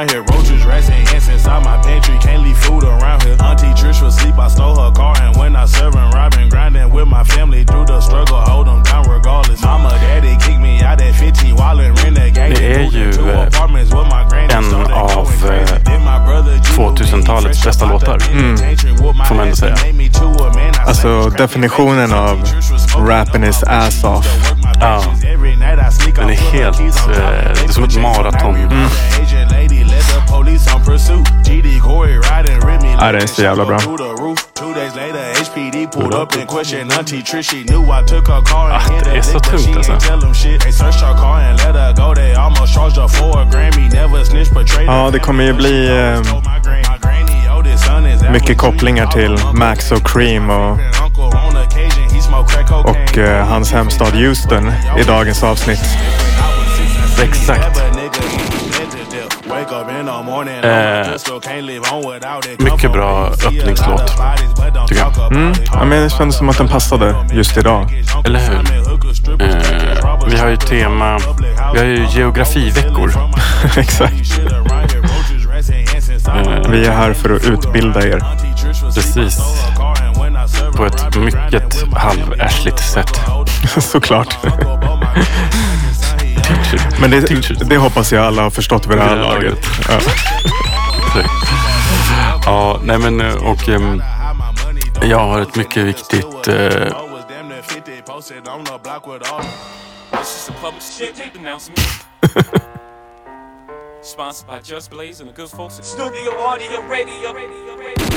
around here. Roaches, rats, and ants inside my pantry. Can't leave food around here. Auntie Trish was asleep. I stole her car and when I serving, robbing, grinding with my family through the struggle. Hold them down regardless. Mama, daddy kicked me out at 15 while in renegade. Det är ju en av eh, 2000-talets bästa låtar. Får man ändå säga. Alltså definitionen av rapping is ass off. Ja. Den är helt... Eh, det är som ett maraton. Ja, det är så jävla bra. Ah, det är så tungt alltså. Ja, det kommer ju bli eh, mycket kopplingar till Max och Cream och, och eh, hans hemstad Houston i dagens avsnitt. Exakt. Eh, mycket bra öppningslåt, tycker jag. Mm. Ja, men det kändes som att den passade just idag. Eller hur? Eh, vi har ju tema... Vi har ju geografiveckor. Exakt. Eh, Vi är här för att utbilda er. precis. På ett mycket halvärsligt sätt. Såklart. Men det, det hoppas jag alla har förstått vid det här laget. Ja. Ja, nej men eh, och ehm, jag har ett mycket viktigt... Eh, shit announcement. Sponsored by Just Blaze and the good folks at Studio Audio Radio. Radio, Radio.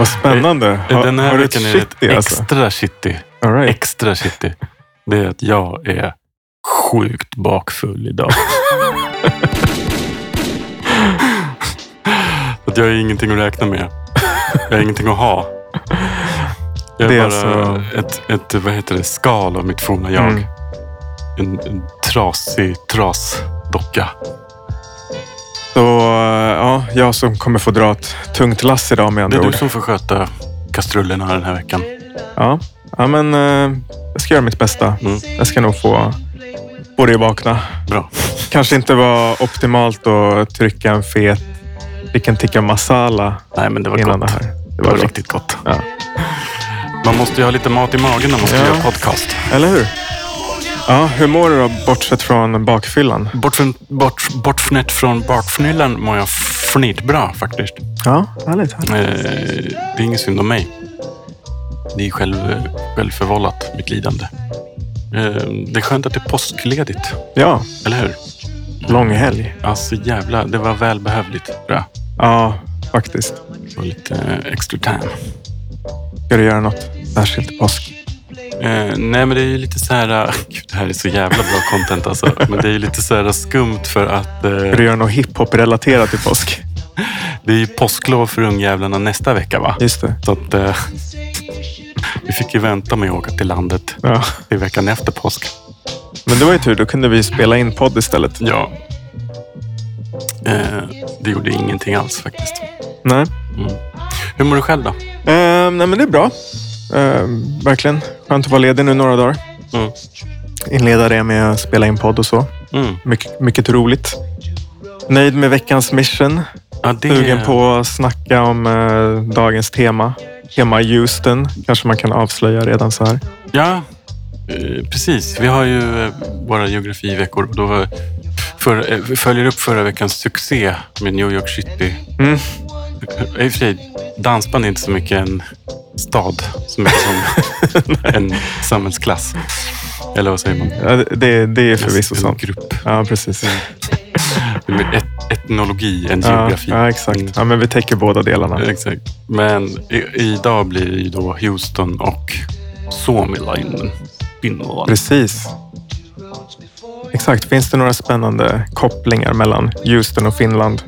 Vad spännande. Har, den här har veckan är shit det alltså? extra shitty. Right. Extra shitty. Det är att jag är sjukt bakfull idag. att jag har ingenting att räkna med. Jag har ingenting att ha. Jag Det är är bara alltså- ett, ett, vad heter det, skal av mitt forna jag. Mm. En, en trasig trasdocka. Så eh, ja, jag som kommer få dra ett tungt lass idag med Det andra är du ord. som får sköta kastrullerna den här veckan. Ja. ja, men eh, jag ska göra mitt bästa. Mm. Jag ska nog få, dig att vakna. Bra. Kanske inte var optimalt att trycka en fet vilken tikka masala Nej, men det var innan gott. det här. Det var gott. riktigt gott. Ja. Man måste ju ha lite mat i magen när man ska Ja. göra podcast. Eller hur? Ja, hur mår du då, bortsett från bakfyllan? Bort från, bort, bortfnett från bakfnyllan mår jag fnitbra faktiskt. Ja, härligt. härligt. Eh, det är ingen synd om mig. Det är själv, självförvållat, mitt lidande. Eh, det är skönt att det är påskledigt, Ja, eller hur? lång helg. Alltså jävla, det var välbehövligt tror jag. Ja, faktiskt. Och lite eh, extra time. Ska du göra något särskilt påsk? Eh, nej, men det är ju lite så här... Gud, det här är så jävla bra content alltså. Men det är ju lite så här skumt för att eh, du göra något hiphop-relaterat i påsk? det är ju påsklov för ungjävlarna nästa vecka va? Just det. Så att eh, vi fick ju vänta med att åka till landet Ja. till veckan efter påsk. Men det var ju tur, då kunde vi spela in podd istället. Ja. Eh, det gjorde ingenting alls faktiskt. Nej, Hur mår du själv då? eh, nej men det är bra. Eh, verkligen skönt att vara ledig nu några dagar. Mm. Inleda det med att spela in podd och så. Mm. Mycket, mycket roligt. Nöjd med veckans mission. Ja, det... Sugen på att snacka om eh, dagens tema. Tema Houston, kanske man kan avslöja redan så här. Ja, eh, precis. Vi har ju eh, våra geografiveckor och då för, eh, följer upp förra veckans succé med New York City. Mm. I och för sig, dansband är inte så mycket en stad, så mycket som en samhällsklass. Eller vad säger man? Ja, det- det, är förvisso en sant. grupp. Ja, precis. Det är mer et etnologi Ja, geografi. ja, exakt. Mm. Ja, men vi täcker båda delarna. Exakt. Men i, idag blir det ju då Houston och Suomilainen. Precis. Exakt. Finns det några spännande kopplingar mellan Houston och Finland?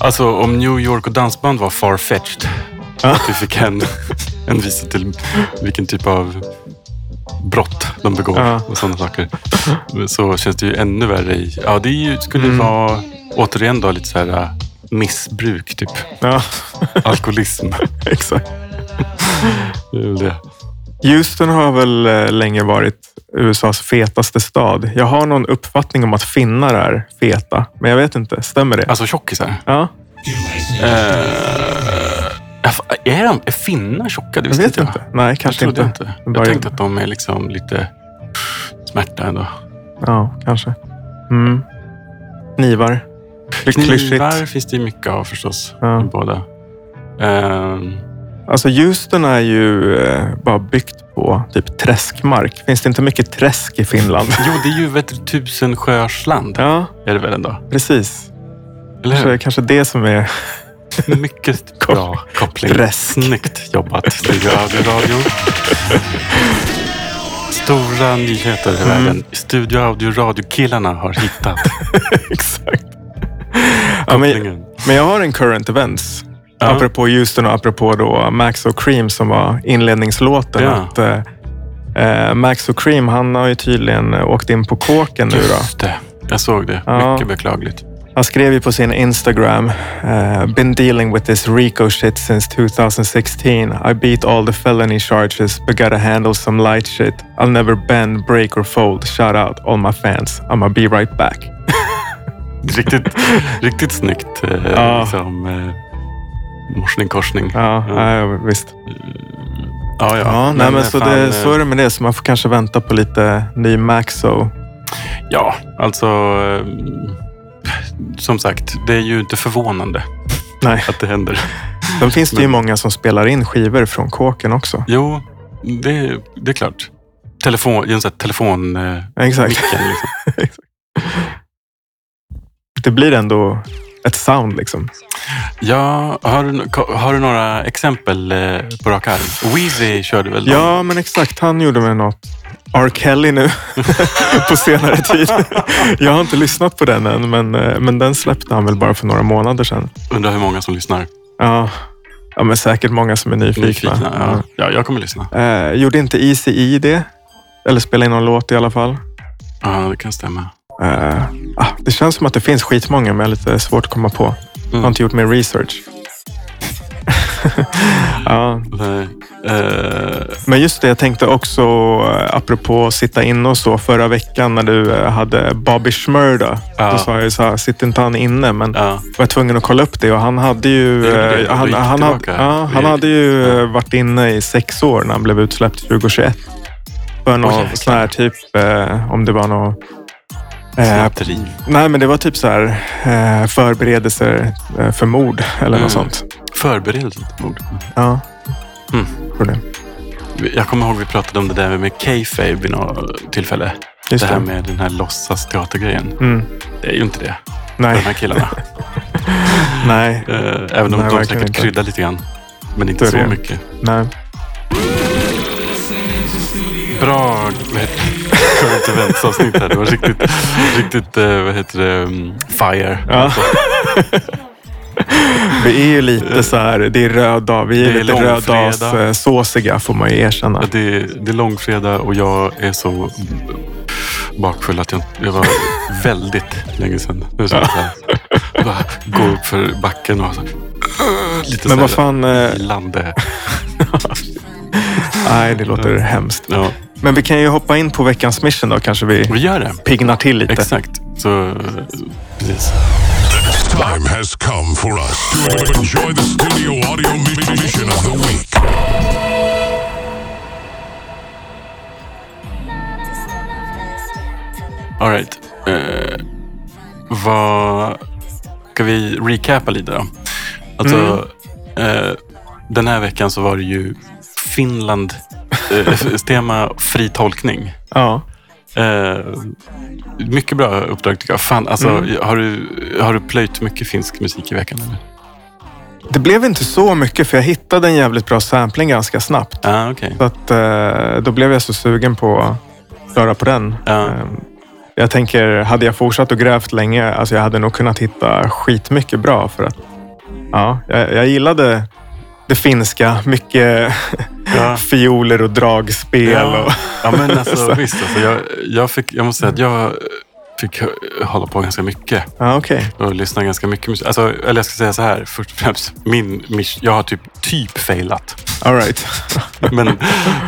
Alltså om New York och dansband var farfetched. Att vi fick en, en visa till vilken typ av brott de begår Ja. och sådana saker. Så känns det ju ännu värre i... Ja, det ju, skulle Mm. vara återigen då lite så här äh, missbruk typ. Ja, Alkoholism. exakt. Det är väl det. Houston har väl eh, länge varit USAs fetaste stad. Jag har någon uppfattning om att finnar är feta, men jag vet inte. Stämmer det? Alltså tjockisar. ja, Eh, är, de, är finnar tjocka? Det jag visste vet jag. inte. Nej, Jag kanske trodde inte. inte. Jag tänkte att de är liksom lite smärta ändå. Ja, kanske. Mm. Knivar. Det. Knivar finns det ju mycket av förstås. Ja. Båda. Ehm, Alltså Houston är ju eh, bara byggt på typ träskmark. Finns det inte mycket träsk i Finland? jo, det är ju ett tusensjöarsland. ja, Är det väl ändå? precis. Eller Kanske, hur? kanske det som är... Mycket bra koppling. Snyggt jobbat, Studio. Stora nyheter i Mm. världen. Studio Audio Radio-killarna har hittat Exakt. Ja, men, men jag har en current events. Ja. Apropå Houston och apropå då Max och Cream som var inledningslåten. Ja. Att, eh, eh, Max och Cream, han har ju tydligen åkt in på kåken nu då. Just det. Jag såg det. Ja. Mycket beklagligt. Han skrev ju på sin Instagram, eh, “Been dealing with this RICO shit since 2016. I beat all the felony charges but gotta handle some light shit. I'll never bend, break or fold. Shout out all my fans. I'ma be right back.” Riktigt, riktigt snyggt. Eh, Ja. liksom, eh, morsning korsning. Ja, Ja. visst. Ja, ja. Ja, nej, men så, fan, det, så är det med det. Så man får kanske vänta på lite ny Maxo. Ja, alltså. Som sagt, det är ju inte förvånande Nej, att det händer. sen finns det ju många som spelar in skivor från kåken också. Jo, det, det är klart. Telefon, genom så här telefon... Eh, Exakt. micken, liksom. Det blir ändå ett sound liksom. Ja, har du, har du några exempel eh, på rak arm? Weezy körde väl? någon? Ja, men exakt. Han gjorde med något R. Kelly nu på senare tid. Jag har inte lyssnat på den än, men, eh, men den släppte han väl bara för några månader sedan. Undrar hur många som lyssnar. Ja, ja men säkert många som är nyfikna. Nyfikna. Ja. ja, jag kommer lyssna. Eh, gjorde inte Easy E det? Eller spelade in någon låt i alla fall. Ja, det kan stämma. Eh, ah, det känns som att det finns skitmånga, men jag är lite svårt att komma på. Jag har inte gjort min research. Ja. Eh, men just det, jag tänkte också eh, apropå sitta inne och så förra veckan när du eh, hade Bobby Schmurda. Ja. Då sa jag ju så här, sitter inte han inne? Men ja. var tvungen att kolla upp det och han hade ju, Det han, han, hade, ja, han hade ju ja. varit inne i sex år när han blev utsläppt 2021. För någon jäklar. sån här typ, om det var något eh, Snatteri. Nej, men det var typ så här eh, förberedelser för mord eller Mm. något sånt. Förberedelse mord. Ja, Mm. det. Jag kommer ihåg vi pratade om det där med K-Fabe vid något tillfälle. Just det här det. med den här låtsasteatergrejen. Mm. Det är ju inte det för de Nej, här killarna. nej, Eh, Även om Nej, de säkert inte. kryddar lite grann. Men inte Så det. mycket. nej. Bra current events-avsnitt här. Det var riktigt, riktigt eh, vad heter det, mm, fire. Ja. Vi är ju lite så här, det är röd dag. Vi är, Det är lite långfredag. röddags-såsiga får man ju erkänna. Ja, Det, är- det är långfredag och jag är så bakfull att jag, jag var väldigt länge sedan. Är så här, bara gå upp för backen och så, lite Men så vad fan, eh, lande. nej det låter hemskt. Ja, Men vi kan ju hoppa in på veckans mission då, kanske vi vi gör det. piggnar till lite. Exakt. Så, eh, precis. Time has come for us to enjoy the studio audio mission of the week. All right. Eh, vad... Ska vi recapa lite då? Alltså, eh, den här veckan så var det ju Finland, eh, tema fri tolkning. Ja. Eh, mycket bra uppdrag tycker jag. Fan, alltså, har, du, har du plöjt mycket finsk musik i veckan? Eller? Det blev inte så mycket för jag hittade en jävligt bra sampling ganska snabbt. Ah, okej. Så att, eh, då blev jag så sugen på att röra på den. Ja. Eh, Jag tänker, hade jag fortsatt och grävt länge, alltså jag hade nog kunnat hitta skitmycket bra. För att, ja, jag, jag gillade det finska. Mycket Ja. fioler och dragspel. Ja. Och, Ja, men alltså, Så. visst. Alltså, jag, jag, fick, jag måste säga att jag fick hålla på ganska mycket. ja, okej. och lyssna ganska mycket musik. Alltså, eller jag ska säga så här, först och främst, min, jag har typ, typ failat. All right. Men,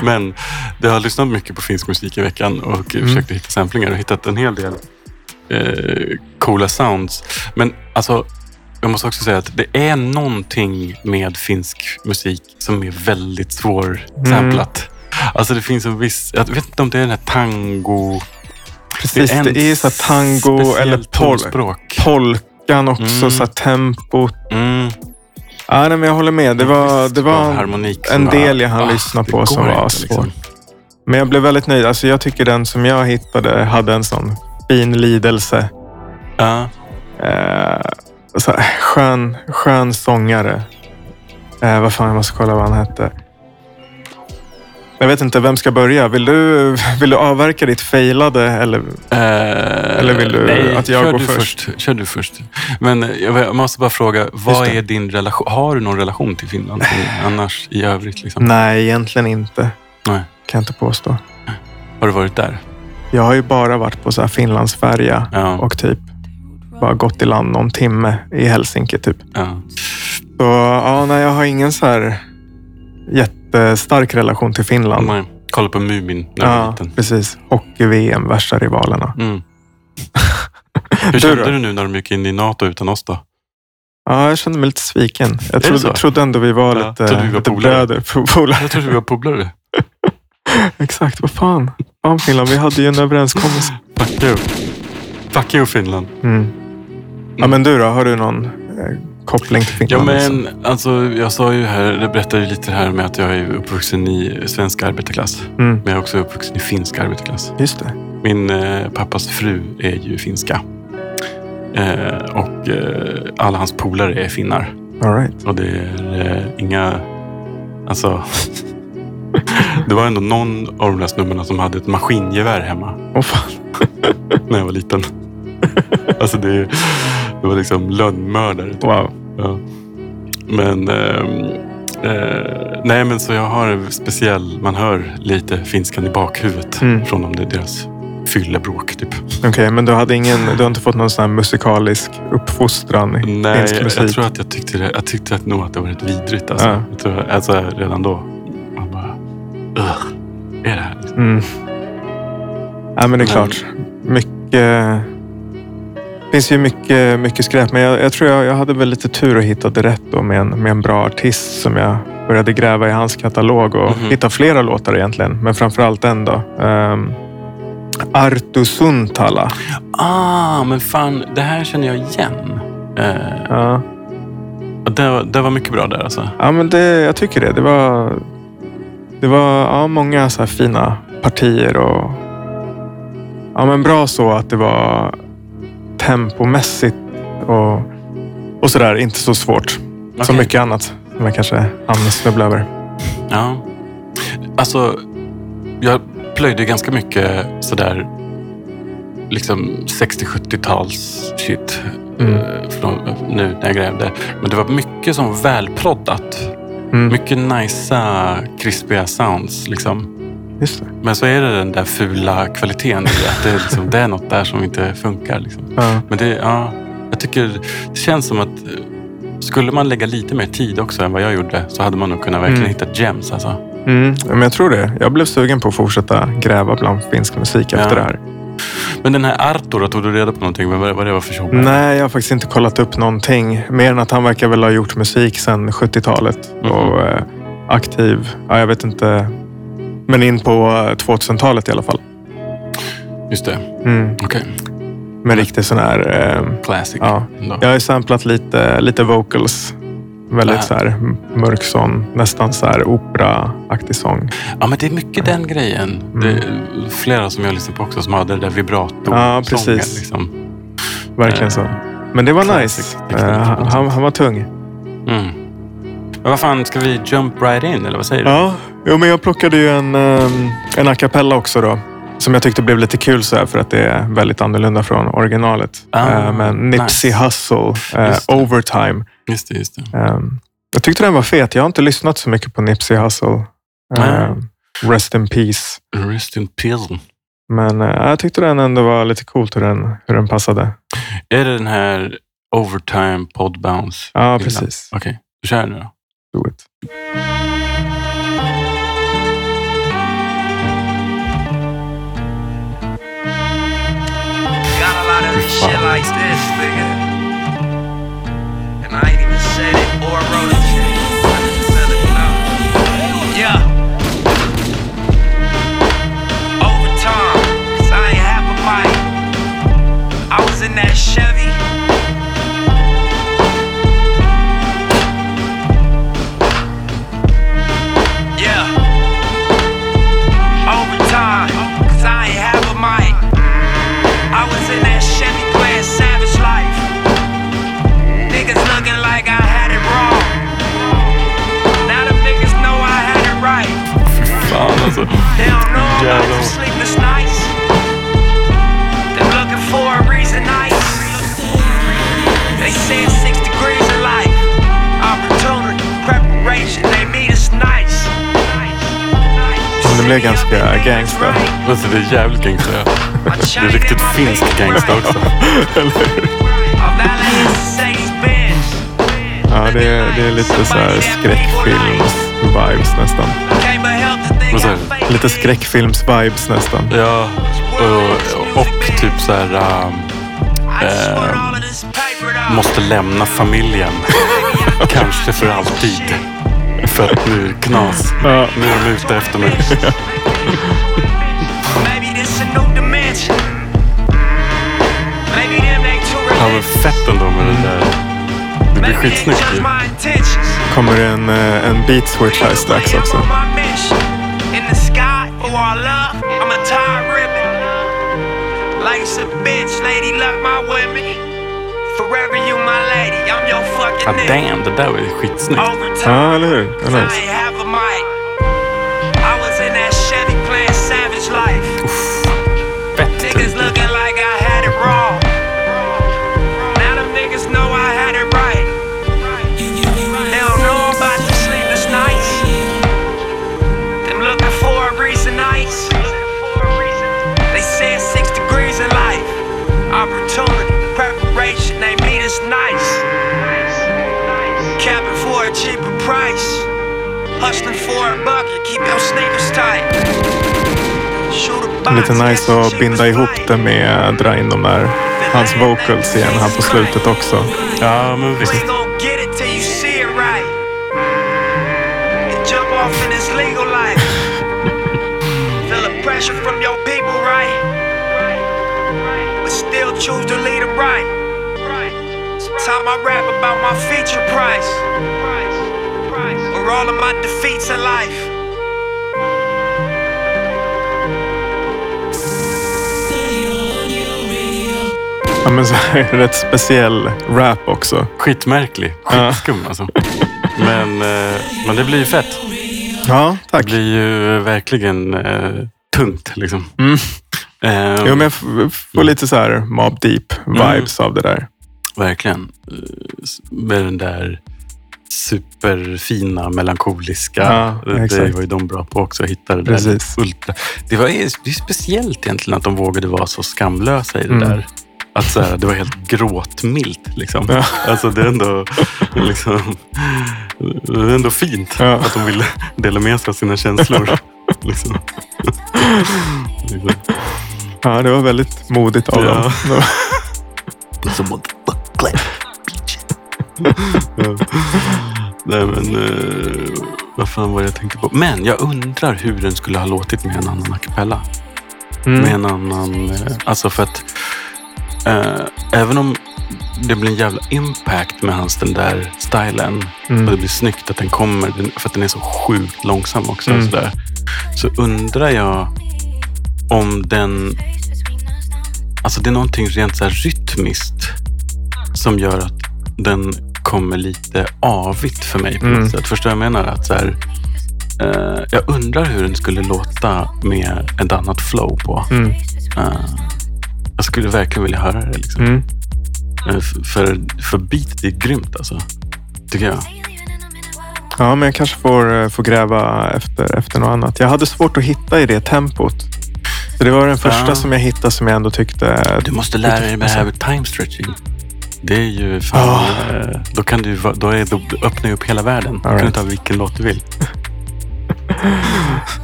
men jag har lyssnat mycket på finsk musik i veckan och Mm. försökt hitta samplingar och hittat en hel del eh, coola sounds. Men alltså, jag måste också säga att det är någonting med finsk musik som är väldigt svårsamplat. Alltså det finns en viss, jag vet inte om det är den här tango... Precis, en det är så tango eller pol tonspråk. polkan också, Mm. så här tempot. Mm. Ja, nej, men jag håller med. Det var, det var en del jag hann Ah, lyssna det på som var inte, liksom. svårt. Men jag blev väldigt nöjd. Alltså, jag tycker den som jag hittade hade en sån fin lidelse. Ja. Eh, så här, skön, skön sångare. Eh, vad fan, jag måste kolla vad han hette. Jag vet inte, vem ska börja? Vill du, vill du avverka ditt failade? Eller? Eller vill du att jag kör går du först? Kör du först. Men jag måste bara fråga, vad är din relation? Har du någon relation till Finland annars i övrigt? Liksom? Nej, egentligen inte. Nej. Kan jag inte påstå. Har du varit där? Jag har ju bara varit på så här Finlandsfärja Ja. och typ bara gått i land någon timme i Helsinki typ. ja. Så ja, nej, jag har ingen så här jättestark relation till Finland. Nej. Kolla på Mumin när var Ja, liten. precis. Hockey-VM, värsta rivalerna. Mm. Hur Du kände då? du nu när de gick in i NATO utan oss då? Ja, jag kände mig lite sviken. Jag trodde, trodde ändå vi var Ja, lite, trodde vi var lite polare. bröder. Polare. Jag trodde vi var polare. Exakt, vad fan. Fan Finland, vi hade ju en överenskommelse. Fuck you. Fuck you Finland. Mm. Ja, men du då? Har du någon eh, koppling till Ja, Finland? också? men alltså, jag sa ju här, jag berättade lite här med att jag är uppvuxen i svensk arbetarklass. Mm, Men jag är också uppvuxen i finsk arbetarklass. just det. Min eh, pappas fru är ju finska. Eh, och eh, alla hans polare är finnar. All right. Och det är eh, inga... Alltså... det var ändå någon av de där snubbarna som hade ett maskingevär hemma Åh fan. när jag var liten. alltså det, det var liksom lönnmördare. typ. Wow. Ja. Men... ehm, eh, nej, men så jag har speciell... Man hör lite finskan i bakhuvudet Mm. från om det är deras fyllebråk. Typ. Okej, men du, hade ingen, du har inte fått någon sån här musikalisk uppfostran i Nej, finsk jag, musik? jag tror att jag tyckte det. Jag tyckte att nog att det var rätt vidrigt. Alltså. Ja. Jag tror, alltså redan då. Man bara... Ugh, är det här? Mm. Ja, men det är Men- klart. Mycket... Det finns ju mycket, mycket skräp, men jag, jag tror jag, jag hade väl lite tur och hittade rätt då med en, med en bra artist som jag började gräva i hans katalog och Mhm. hitta flera låtar egentligen. Men framförallt en då. Um, Artu Suntala. Ah, men fan, det här känner jag igen. Eh, Ja, det, det var mycket bra där alltså. ja men det, jag tycker det. Det var, det var ja, många så här fina partier och ja, men bra så att det var tempomässigt och, och sådär. Inte så svårt som Okej. mycket annat som jag kanske hann snubbla över. Ja. Alltså, jag plöjde ganska mycket sådär liksom 60-70-tals shit Mm. eh, från, nu när jag grävde. Men det var mycket som välproddat. Mm, Mycket nicea, krispiga sounds. Liksom. Just det. Men så är det den där fula kvaliteten i att det, är liksom, det är något där som inte funkar. Liksom. Ja, Men det, ja, jag tycker det känns som att eh, skulle man lägga lite mer tid också än vad jag gjorde så hade man nog kunnat verkligen Mm. hitta gems. Alltså. mm, men jag tror det. Jag blev sugen på att fortsätta gräva bland finsk musik efter Ja. det här. Men den här Artur, tog du reda på någonting? Vad, vad det var för tjomme? Nej, jag har faktiskt inte kollat upp någonting. Mer än att han verkar väl ha gjort musik sedan 70-talet. Mhm. Och eh, aktiv, ja, jag vet inte. Men in på eh, 2000-talet i alla fall. Just det, Mm. okej. Med riktigt sån här... Eh, Classic. ja. Jag har samplat lite, lite vocals. Väldigt så här mörk sång. Nästan så här operaaktig sång. ja, men det är mycket den grejen. Mm. Det är flera som jag lyssnar på också som hade det där vibrato Ja, precis. Liksom. Verkligen Eh, så. Men det var classic nice. Eh, han, han var tung. Mm. Men vad fan, ska vi jump right in eller vad säger du? Ja, jo, men jag plockade ju en, ehm, en a cappella också då. Som jag tyckte blev lite kul så här för att det är väldigt annorlunda från originalet. Ah, Eh, men Nipsey nice. Hussle, eh. Overtime. Just det, just det. Ehm, jag tyckte den var fet. Jag har inte lyssnat så mycket på Nipsey Hussle. Ehm, rest in peace. Rest in peace. Men eh, jag tyckte den ändå var lite coolt hur den, hur den passade. Är det den här overtime pod bounce? Ja, precis. Okej, du kör nu då. do it. Got a lot of this shit like this, nigga. And I ain't even said it or wrote it. Är jävligt gangsta. Det är riktigt finsk gangsta också. Ja, det är, det är lite så här skräckfilms-vibes nästan. Vad du? Lite skräckfilms-vibes nästan. Ja, och, och typ så här... eh, måste lämna familjen. Kanske för alltid. För att nu knas. Nu är de ute efter mig. fett ändå med det där. Det blir skitsnyggt ju. Kommer det en, eh, en beat switch här strax också. Ah, damn, det där var ju skitsnyggt. Ja, eller hur? Det är Lite nice att binda ihop det med att dra in de där, hans vocals igen här på slutet också. Ja, men visst. choose to lead right. Time I rap about my feature price. Or all of my defeats in life. Ja, men så här, rätt speciell rap också. Skitmärklig. Ja. Skitskum alltså. Men, eh, men det blir ju fett. Ja, Det tack. blir ju verkligen eh, tungt liksom. Mm. Eh, Jo, men jag får lite så här Mob Deep-vibes av det där. Verkligen. Eh, Med den där superfina, melankoliska. Ja, det exakt. var ju de bra på också, att hitta det Precis. där. Ultra. Det, var, det är speciellt egentligen att de vågade vara så skamlösa i det Mm. där. Att så här, det var helt gråtmilt. Liksom. Ja. Alltså, det, är ändå, liksom, det är ändå fint Ja. att de ville dela med sig av sina känslor. liksom. Ja, det var väldigt modigt av Ja. dem. Så motherfucker. Nej men, eh, vad fan var det jag tänkte på? Men jag undrar hur den skulle ha låtit med en annan a cappella. Mm. Med en annan, eh, alltså för att eh, även om det blir en jävla impact med hans den där stilen Mm. och det blir snyggt att den kommer, för att den är så sjukt långsam också. Mm. Sådär, så undrar jag om den... Alltså det är någonting rent så här rytmiskt som gör att den kommer lite avigt för mig på Mm. något sätt. Förstår du vad jag menar? Att så här, eh, jag undrar hur den skulle låta med ett annat flow på. Mm. Eh, jag skulle verkligen vilja höra det. Liksom. Mm. Eh, för, för beatet är grymt alltså. Tycker jag. Ja, men jag kanske får, eh, får gräva efter, efter något annat. Jag hade svårt att hitta i det tempot. Så det var den första Ja. som jag hittade som jag ändå tyckte... Du måste lära dig med det här med time stretching. Det är ju fan... Eh, Då, kan du, då, är, då öppnar ju upp hela världen. Då kan du ta vilken låt du vill.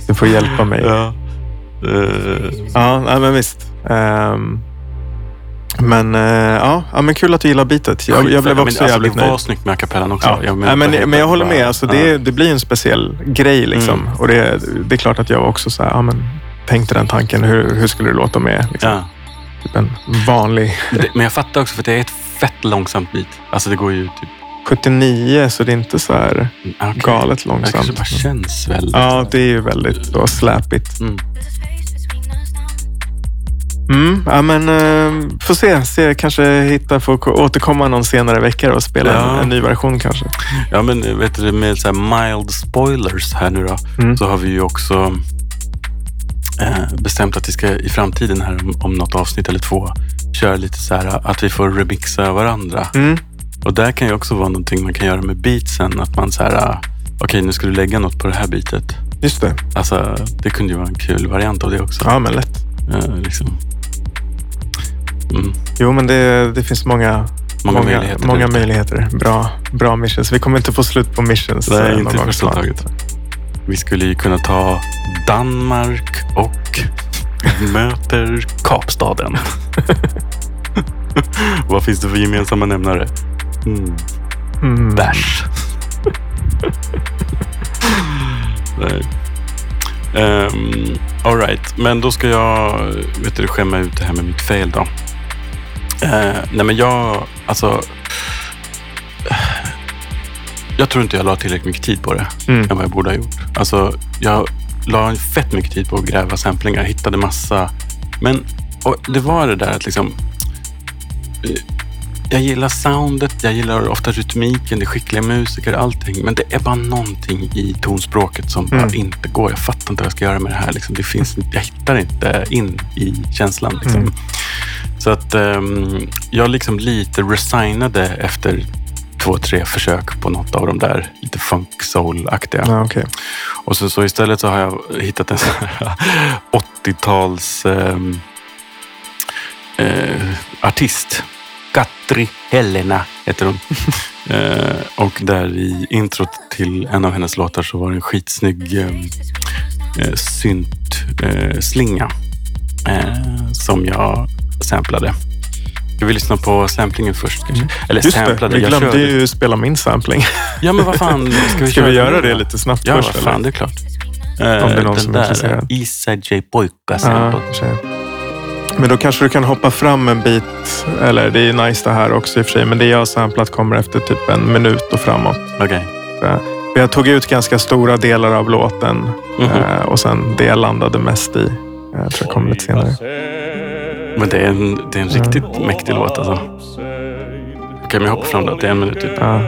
Du får hjälpa mig. Ja. Eh, Ja, men visst. Ehm, Men eh, ja, ja, men kul att du gillar bitet. Jag, jag blev Men också alltså, jävligt Det var nöjd. snyggt med a cappellan också. Ja. Jag, Nej, men, men jag håller med. Alltså, det, Ja. det blir en speciell grej. Liksom. Mm. Och det, det är klart att jag också så här, ja, men, tänkte den tanken. Hur, hur skulle det låta med liksom, Ja. typ en vanlig Men Men jag fattar också för det är ett fett långsamt beat. Alltså det går ju typ... 79, så det är inte så här ah, okej. galet Det kanske långsamt. bara känns väldigt... Ja, det är ju väldigt då, släpigt. Mm. Mm, ja, men eh, får se. se. Kanske hitta, få ko- återkomma någon senare vecka och spela Ja. en, en ny version kanske. Ja, men vet du, med så här mild spoilers här nu då, Mm. så har vi ju också eh, bestämt att vi ska i framtiden här om, om något avsnitt eller två köra lite så här att vi får remixa varandra. Mm. Och där kan ju också vara någonting man kan göra med beatsen. Att man så här, ah, okej nu ska du lägga något på det här beatet. Just det. Alltså det kunde ju vara en kul variant av det också. Ja, men lätt. Eh, liksom. mm. Jo, men det, det finns många, Många möjligheter Många där ute. möjligheter. Bra, bra missions. Vi kommer inte få slut på missions. Nej, eh, någon inte första taget. Vi skulle ju kunna ta Danmark och möter Kapstaden. Vad finns det för gemensamma nämnare? Mm. Mm. Bärs. Nej. Um, all right, men då ska jag vet du, skämma ut det här med mitt fel då. Eh, nej men jag, alltså. Jag tror inte jag la tillräckligt mycket tid på det Mm. än vad jag borde ha gjort. Alltså, jag la fett mycket tid på att gräva samplingar. Hittade massa. Men det var det där att liksom... eh, Jag gillar soundet, jag gillar ofta rytmiken, det är skickliga musiker, allting. Men det är bara någonting i tonspråket som bara Mm. inte går. Jag fattar inte vad jag ska göra med det här. Liksom. Det finns, jag hittar inte in i känslan. Liksom. Mm. Så att ehm, jag liksom lite resignade efter två, tre försök på något av de där lite funk soul-aktiga. Ja, okej. Och så, så istället så har jag hittat en sån här 80-tals ehm, eh, artist. Katri Helena heter hon. eh, och där i introt till en av hennes låtar så var det en skitsnygg ehm, eh, synt eh, slinga eh, som jag samplade. Ska vi lyssna på samplingen först kanske? Eller Mm. Just det, samplade, vi jag glömde körde. ju spela min sampling. Ja men vad fan, ska vi, Ska vi göra det lite snabbt Ja, först? vad fan, eller? det är klart. Om det är någon den som är där, intresserad. Isa J. Ja, sample. kanske. Men då kanske du kan hoppa fram en bit. Eller det är nice det här också i och för sig. Men det jag har samplat kommer efter typ en minut och framåt. Okej. Eh, för Jag tog ut ganska stora delar av låten. Mhm. eh, Och sen det jag landade mest i. eh, Jag tror jag kommer lite senare. Men det är en, det är en riktigt mäktig låt alltså. Okej, men jag hoppar fram då till en minut typ. Ja.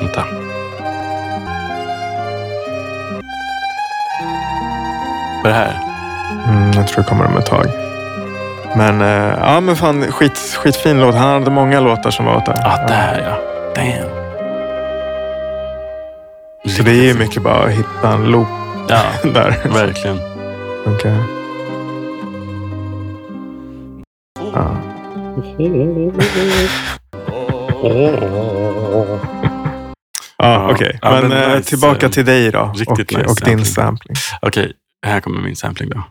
Vänta. Vad är det här? Mm, jag tror det kommer om ett tag. Men eh, ja, men fan skit, skitfin låt. Han hade många låtar som var åt det. Ah, där ja. Damn. Så det är ju mycket bara att hitta en loop Ja, där. verkligen. Okej. Ja, okej. Ja, men men eh, nice, tillbaka till dig då. riktigt och, nice och din sampling. sampling. Okej, här kommer min sampling då.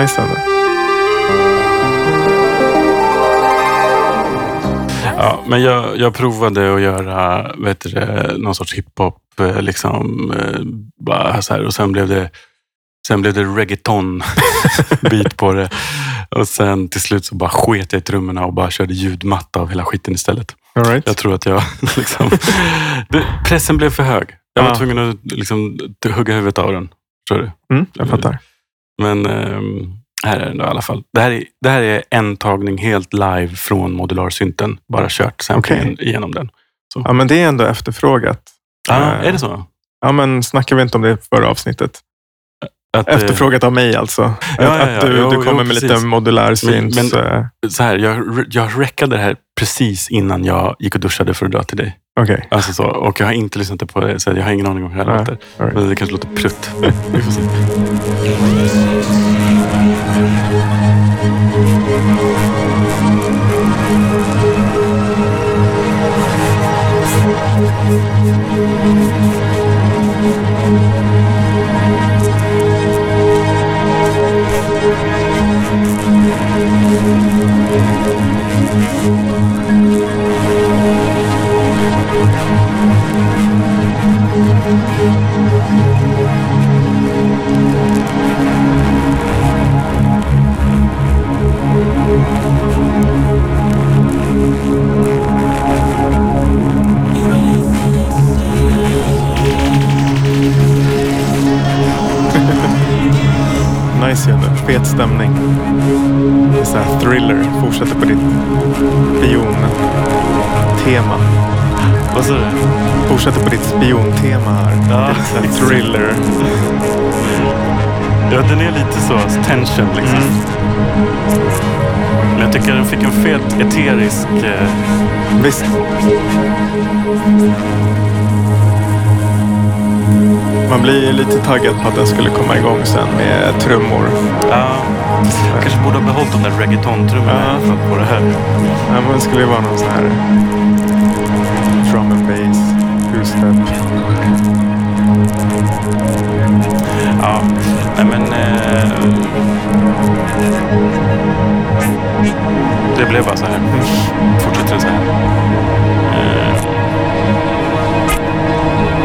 Nice ändå. Ja, men jag, jag provade att göra vet du, någon sorts hiphop eh, liksom, eh, bara så här, och sen blev det Sen blev det reggaeton bit på det. Och sen till slut så bara sket jag i trummorna och bara körde ljudmatta av hela skiten istället. All right. Jag tror att jag liksom... det, pressen blev för hög. Jag var Ja. tvungen att liksom, hugga huvudet av den. Förstår du? Mm, jag fattar. Men ehm, här är den då i alla fall. Det här, är, det här är en tagning helt live från modularsynten. Bara kört samplingen igenom den. Ja, men det är ändå efterfrågat. Ja, Eh, är det så? Ja, men snackar vi inte om det i förra avsnittet? Att, eh, Efterfrågat av mig alltså. att, ja, ja. att du, Jo, du jo, kommer med lite modulär synt. Men- eh, så här, jag, jag räckade det här precis innan jag gick och duschade för att dra till dig. Okej. Alltså så, och jag har inte lyssnat på det, så jag har ingen aning om hur det här låter. right. Men det kanske låter prutt. Vi får se. Nice ju nu. Fet stämning. Det är så här thriller. Fortsätter på ditt spion-tema. Vad sa du? Fortsätter på ditt spiontema här. Ja, det är lite thriller. Ja, den är lite så. Tension liksom. Men jag tycker den fick en fet eterisk... Eh, Visst. Man blir lite taggad på att den skulle komma igång sen med trummor. ja, kanske borde ha behållit de där reggaeton-trummorna Ja. på det här. Ja, men det skulle ju vara någon sån här drum and bass, two-step. Ja, nej men... Eh, det blev bara så här. Fortsätter så här.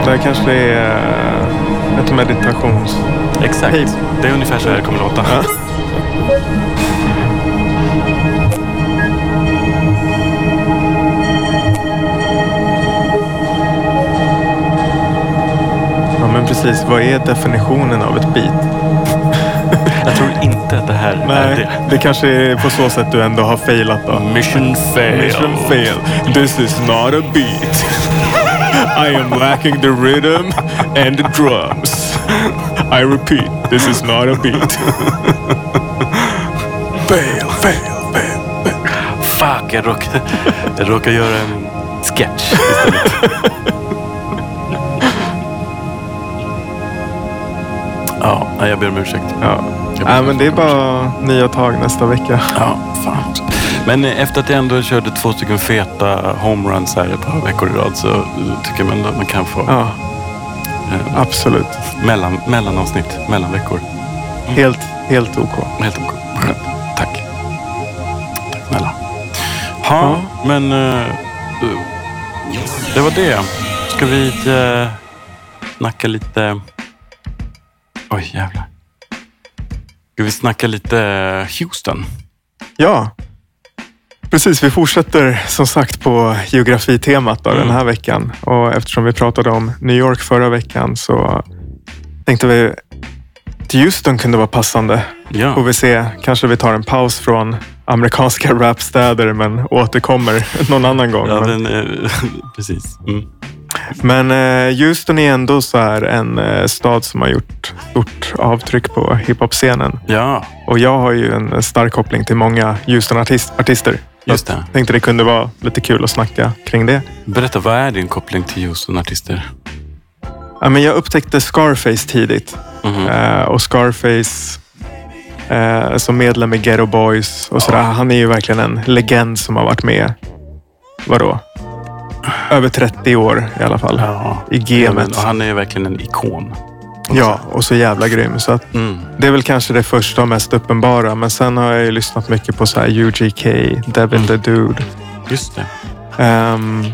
Det här kanske är eh, ett meditations... exakt. Hej. Det är ungefär så här det kommer låta. Ja. Ja men precis, vad är definitionen av ett beat? Jag tror inte att det här är Nej, det. det kanske är på så sätt du ändå har failat då. Mission fail. Mission fail. This is not a beat. I am lacking the rhythm and the drums. I repeat, this is not a beat. fail, fail, fail. Fuck, jag råkade, jag råkade göra en sketch istället. ja, jag ber om ursäkt. Ja. Nej, men det är bara nya tag nästa vecka. Ja. Men eh, efter att jag ändå körde två stycken feta homeruns här ett par veckor i rad så eh, tycker ändå att man kan få Ja, eh, absolut. mellan, mellanavsnitt, mellanveckor. Helt, helt OK. Helt okej. Skönt. Tack. Tack snälla. Ja, men eh, det var det. Ska vi uh, snacka lite... Oj, jävlar. Ska vi snacka lite Houston? Ja, precis. Vi fortsätter som sagt på geografitemat då, den här veckan. Och eftersom vi pratade om New York förra veckan så tänkte vi att Houston kunde vara passande. Ja. Får vi se. Kanske vi tar en paus från amerikanska rapstäder men återkommer någon annan gång. Ja, men den, eh, precis. Mm. men eh, Houston är ändå så här en eh, stad som har gjort stort avtryck på hiphop-scenen. Ja, Och jag har ju en stark koppling till många Houston-artister. Just det. Tänkte det kunde vara lite kul att snacka kring det. Berätta, vad är din koppling till Houston-artister? Ja, men jag upptäckte Scarface tidigt. Mhm. Eh, och Scarface eh, som medlem i Ghetto Boys och sådär. Han är ju verkligen en legend som har varit med, vadå? Över 30 år i alla fall. Ja. I Ja, gamet. och han är ju verkligen en ikon. Ja, och så jävla grym. Så att Mm. det är väl kanske det första och mest uppenbara. Men sen har jag ju lyssnat mycket på så här UGK, Devin the Dude. Just det. Ehm,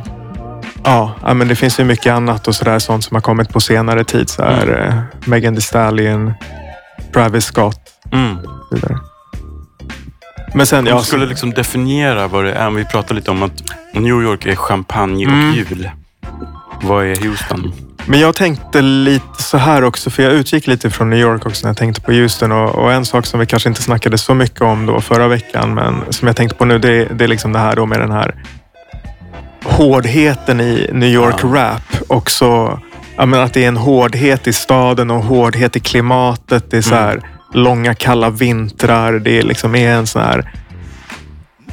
ja, men det finns ju mycket annat och sådär sånt som har kommit på senare tid. Så här, eh, Megan Thee Stallion, Travis Scott Mm. så. Men sen, Om ja, du skulle liksom definiera vad det är. Vi pratade lite om att New York är champagne och Mm. jul. Vad är Houston? Men jag tänkte lite så här också, för jag utgick lite från New York också när jag tänkte på Houston. Och, och en sak som vi kanske inte snackade så mycket om då förra veckan, men som jag tänkte på nu, det, det är liksom det här då med den här hårdheten i New York Ja. rap. Också att det är en hårdhet i staden och hårdhet i klimatet. Det är så här långa kalla vintrar. Det är liksom är en sån här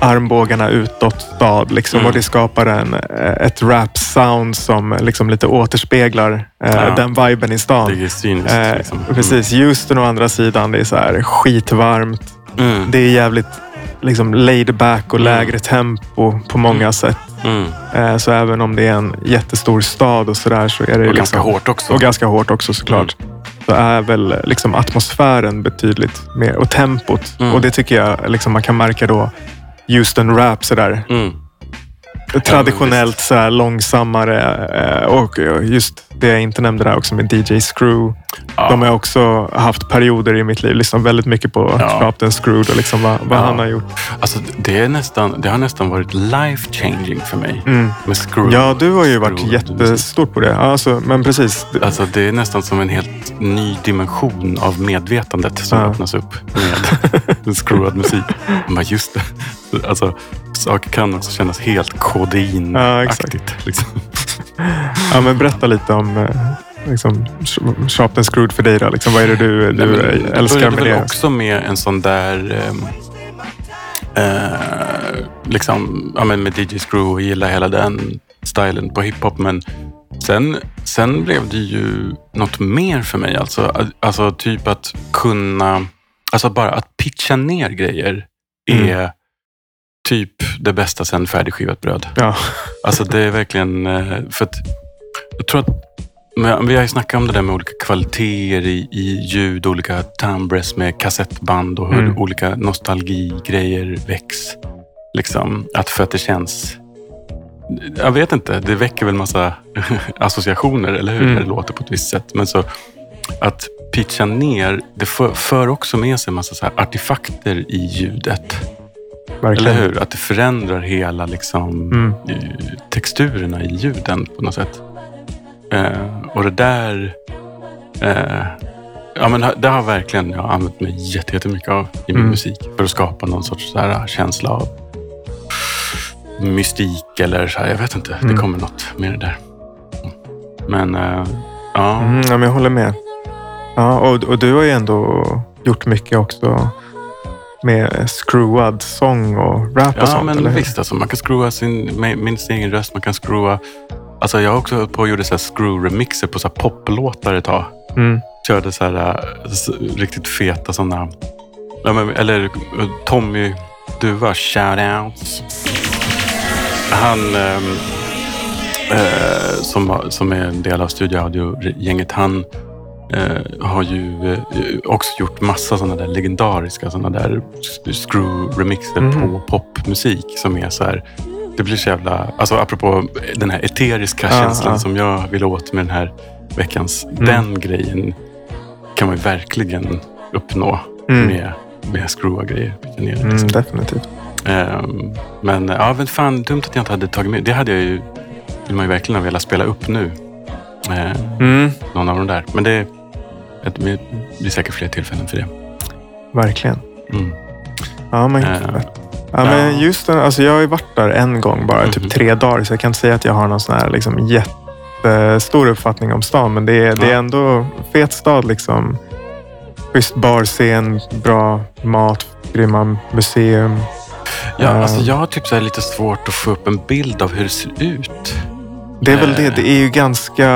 armbågarna utåt stad liksom, Mm. och det skapar en, eh, ett rap-sound som liksom lite återspeglar eh, Ja. den viben i stan. Det är cyniskt. Eh, liksom. Precis. Houston å andra sidan, det är så här skitvarmt. Mm. Det är jävligt liksom laid back och Mm. lägre tempo på många sätt. Mm. Eh, så även om det är en jättestor stad och sådär så är det Och liksom, ganska hårt också. Och ganska hårt också såklart. Så är väl liksom atmosfären betydligt mer och tempot. Mm. Och det tycker jag liksom man kan märka då. Houston rap sådär. Mm. Traditionellt så här långsammare. eh, Och just det jag inte nämnde där också med DJ Screw. Ja. De har också haft perioder i mitt liv. Lyssnat väldigt mycket på Ja. Sharpton Screwed och liksom vad, vad Ja. han har gjort. Alltså, det, är nästan, det har nästan varit life changing för mig. Med Screw. Ja, du har ju varit Screw- jättestor på det. Alltså, men precis. Alltså, det är nästan som en helt ny dimension av medvetandet som Ja. öppnas upp med screwad musik. Man bara, just det. Alltså, saker kan också kännas helt Ja, kodeinaktigt. liksom. Ja, men berätta lite om eh, liksom, Sh- Sharpton Screwed för dig. Då. Liksom, vad är det du, du Nej, men det älskar med väl det? också med en sån där... ehm, eh, liksom, ja, men med DJ Screw och gilla hela den stilen på hiphop. Men sen, sen blev det ju något mer för mig. Alltså, alltså typ att kunna... Alltså bara att pitcha ner grejer är Mm. Typ det bästa sen färdigskivat bröd. Ja. Alltså det är verkligen... eh, För att jag tror att men vi har ju snackat om det där med olika kvaliteter i, i ljud, olika timbres med kassettband och hur Mm. olika nostalgigrejer väcks. Liksom, att för att det känns... Jag vet inte, det väcker väl massa associationer, eller hur? Mm. Det låter på ett visst sätt. Men så att pitcha ner, det för, för också med sig massa så här artefakter i ljudet. Verkligen. Eller hur? Att det förändrar hela liksom, Mm. eh, texturerna i ljuden på något sätt. Eh, och det där... Eh, ja, men det har verkligen jag använt mig jätte- jättemycket av i min Mm. musik. För att skapa någon sorts så här, känsla av mystik eller så här, jag vet inte. Det Mm. kommer något med det där. Men eh, ja. Mm, ja, men jag håller med. Ja, och, och du har ju ändå gjort mycket också med screwad sång och rap och Ja, sånt. men eller visst. Alltså, man kan screwa sin, med, sin egen röst. Man kan screwa... Alltså, jag också på och gjorde så här screw-remixer på så här poplåtar ett tag. Mm. Körde så här s- riktigt feta sådana... Ja, men, eller äh, Tommy Duva, shoutouts. Han ehm, eh, som, som är en del av Studio Audio-gänget, han eh, har ju eh, också gjort massa sådana där legendariska sådana där screw-remixer Mhm. på popmusik som är så här. Det blir så jävla, alltså apropå den här eteriska Ja, känslan ja. som jag vill åt med den här veckans. Mm. Den grejen kan man ju verkligen uppnå Mm. med, med screwa grejer. ner, Mm, liksom. definitivt. Ehm, men ja, men fan dumt att jag inte hade tagit med. Det hade jag ju, vill man ju verkligen ha velat spela upp nu. Mm, någon av de där. Men det, det blir säkert fler tillfällen för det. verkligen. Mm. Ja, men, Eh, ja, men just den, alltså jag har ju varit där en gång bara, Mhm. typ tre dagar. Så jag kan inte säga att jag har någon sån här liksom, jättestor uppfattning om stan. Men det är, det är ändå fet stad. Liksom. Schysst barscen, bra mat, grymma museum. Ja, Eh, alltså jag har typ så lite svårt att få upp en bild av hur det ser ut. Det är väl Eh. det. Det är ju ganska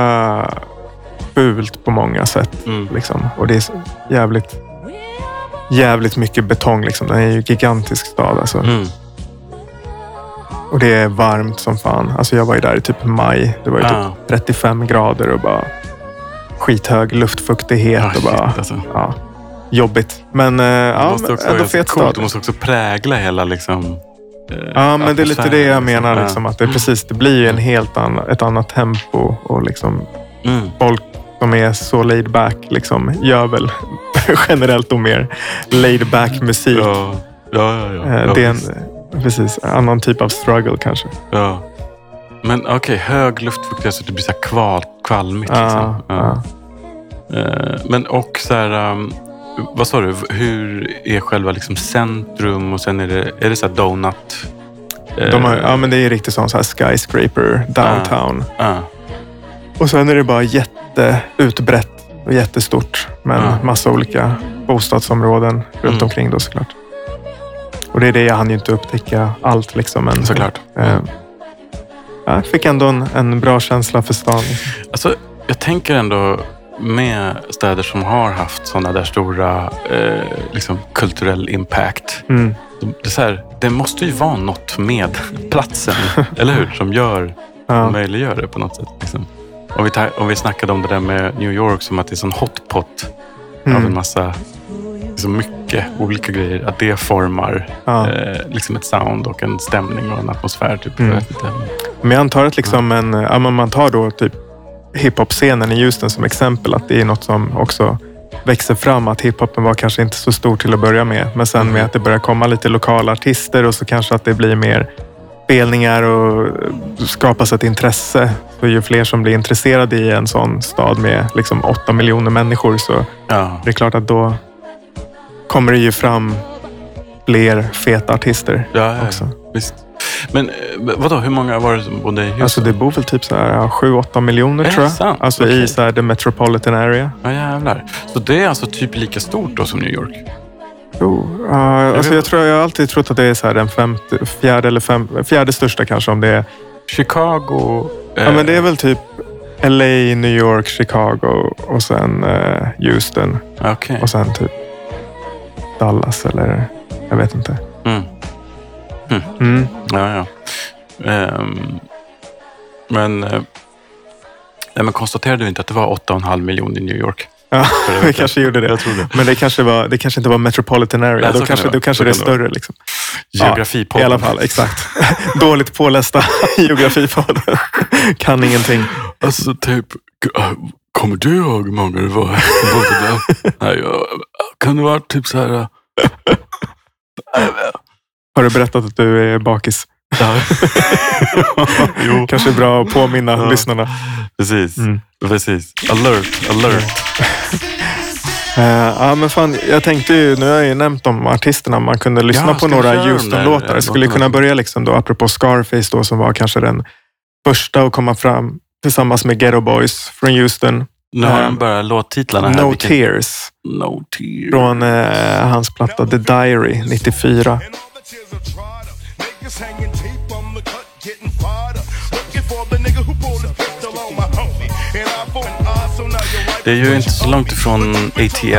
fult på många sätt. Mm. Liksom. Och det är jävligt, jävligt mycket betong. Liksom. Den är ju gigantisk stad. Alltså. Mm. Och det är varmt som fan. Alltså jag var ju där i typ maj. Det var ju Ja. typ 35 grader och bara skithög luftfuktighet. Ja, och shit, bara, alltså. ja, jobbigt. Men eh, ja, måste också ändå fet stad. Det måste också prägla hela liksom... eh, Ja, men det är lite det jag menar. liksom. Liksom, att det, precis, det blir ju en helt annan, ett annat tempo. Och liksom. Mm. folk som är så laid back liksom, gör väl generellt då mer laid back musik. Ja, ja, ja. ja. Eh, det är en precis, annan typ av struggle kanske. ja. Men okej, hög luftfuktighet så det blir så här kval, kvalmigt. Liksom. ja. Eh, Men och så här, um, vad sa du? Hur är själva liksom centrum och sen är det, är det så här donut? Eh, De har, ja, men det är riktigt sån så här skyscraper downtown. Och sen är det bara jätteutbrett och jättestort. Men Ja. massa olika bostadsområden runt Mm. omkring då såklart. Och det är det jag hann ju inte upptäcka allt liksom. Men, Såklart. Eh, jag fick ändå en, en bra känsla för stan. Alltså, jag tänker ändå med städer som har haft sådana där stora eh, liksom, kulturell impact. Mm. De- Det så här, det måste ju vara något med platsen, eller hur? Som gör, Ja. möjliggör det på något sätt. Liksom. Och, vi och vi snackade om det där med New York som att det är sån hotpot av Mm. en massa, så mycket olika grejer. Att det formar Ja. eh, liksom ett sound och en stämning och en atmosfär. Typ. Mm. Men jag antar att liksom en, ja, men man tar då typ hiphop-scenen i Houston som exempel. Att det är något som också växer fram. Att hiphopen var kanske inte så stor till att börja med. Men sen med att det börjar komma lite lokala artister och så kanske att det blir mer spelningar och skapas ett intresse. Så ju fler som blir intresserade i en sån stad med liksom åtta miljoner människor så Ja. det är klart att då kommer det ju fram fler feta artister Ja, ja, också. visst. Men eh, vadå, hur många var det som bodde i Houston? Alltså det bor väl typ så här, ja, 7-8 miljoner tror jag. sant? Alltså Okej. i så här, the metropolitan area. Ja, jävlar. Så det är alltså typ lika stort då som New York? Jo, uh, alltså vet- jag, tror, jag har alltid trott att det är så här den femte, fjärde eller fem, fjärde största kanske om det är. Chicago? eh, Ja men det är väl typ LA, New York, Chicago och sen eh, Houston Okej. och sen typ Dallas eller jag vet inte. Mm. Mm. Ja, ja. Ehm, men, eh, nej, men konstaterade du inte att det var 8,5 miljoner i New York? Ja, det vi kanske gjorde det. Det. Men det kanske, var, det kanske inte var metropolitan area. Nej, då kan kanske, det vara. då kanske det är kan det större. Liksom. Geografipodden. I alla fall, exakt. Dåligt pålästa geografipodden. kan ingenting. Alltså typ, kommer du ihåg hur många det var? Nej, jag, kan det vara typ så här... Har du berättat att du är bakis? jo, Kanske bra att påminna Ja. lyssnarna. precis. Mm. precis. Alert, alert. Eh, ja, men fan, jag tänkte ju, nu har jag ju nämnt de artisterna, man kunde lyssna Ja, på några Houston-låtar. skulle kunna börja liksom då, apropå Scarface då, som var kanske den första att komma fram tillsammans med Ghetto Boys från Houston. Nu har Eh, de bara låttitlarna här. No vilken- Tears No tears. från eh, hans platta The Diary 94. is hanging T Det är ju inte så långt ifrån ATL,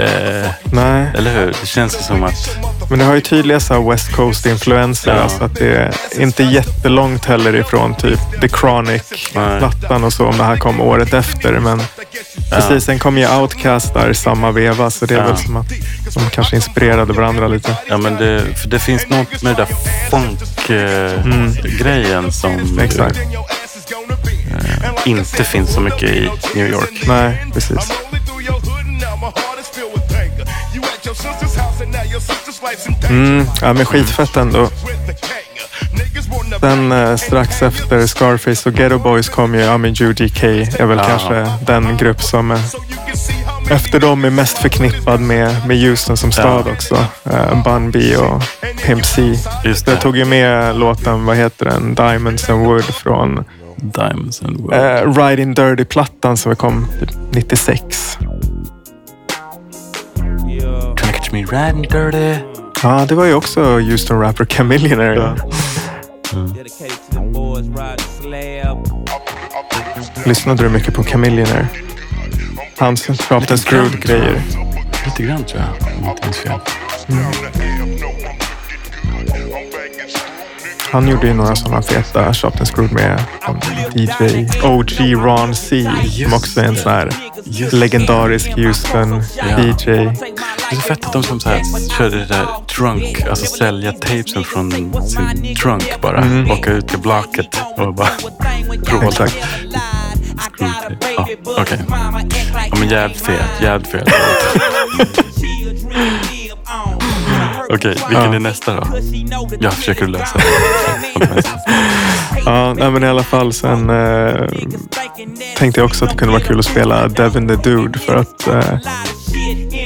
eh, Nej, eller hur? Det känns som att... men det har ju tydliga så här West Coast-influenser. Ja. Alltså att det är inte jättelångt heller ifrån typ The Chronic-plattan och så, om det här kom året efter. Men precis, sen kom ju Outkast där i samma veva, så det är Ja. väl som att de kanske inspirerade varandra lite. Ja, men det, för det finns något med det där funk-grejen som Mm. Exakt. Eh, inte finns så mycket i New York. Nej, precis. Mm, ja, men skitfett ändå. Sen eh, strax efter Scarface och Ghetto Boys kom ju, ja men UGK är väl Ja. kanske den grupp som eh, efter dem är mest förknippad med, med Houston som stad också. Eh, Bun B och Pimp C. Just Jag det. tog ju med låten, vad heter den, Diamonds and Wood från Diamonds and Wood. eh, Riding Dirty-plattan som kom typ 96. Yeah. Catch me riding dirty. Ja, det var ju också Houston rapper Chamillionaire. Riding slab. Lyssnade du mycket på Chamillionaire? Hans and Screwed-grejer. Lite grann tror jag, om inte minns fel. Han gjorde ju några sådana feta Chopped and Screwed med DJ OG Ron C. Som också är en sån här legendarisk Houston DJ. Det är så fett att de som så här körde det där trunk, alltså sälja tapesen från sin trunk bara. Mm. Åka ut till blocket och bara. Exakt. Ja, okej. Ja, men jävligt fet, jävligt fet. Okej, vilken Ja. är nästa då? Jag försöker lösa det. Ja, nej, men i alla fall sen eh, tänkte jag också att det kunde vara kul att spela Devin the Dude för att eh,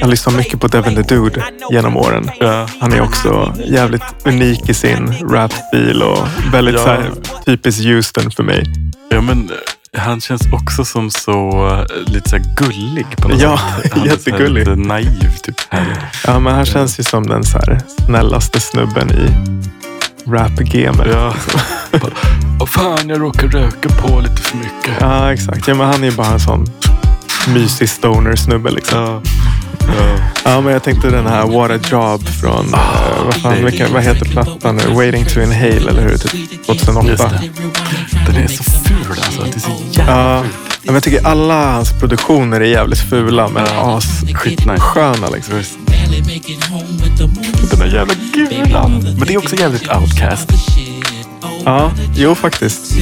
jag lyssnar mycket på Devin the Dude genom åren. Ja. Han är också jävligt unik i sin rapstil och väldigt Ja. så här, Houston för mig. Ja, men han känns också som så eh, lite så gullig på något Ja, sätt. Här jättegullig. Lite naiv typ. Ja, men han känns ju som den så här snällaste snubben i rap-gamet. Ja. Vad fan, jag råkar röka på lite för mycket. Ja, exakt. Ja, men han är ju bara en sån mysig stoner-snubbe liksom. Ja. Ja. Ja, men jag tänkte den här What a Job från, eh, vad, fan, vilken, vad heter plattan nu? Waiting to Inhale, eller hur? Typ 2008. Just det. Den är så ful alltså. Det är så jävla Ja, men jag tycker alla hans produktioner är jävligt fula, men as Skitnice. sköna liksom. Den där jävla gulan. Men det är också jävligt outcast. Ja, jo faktiskt.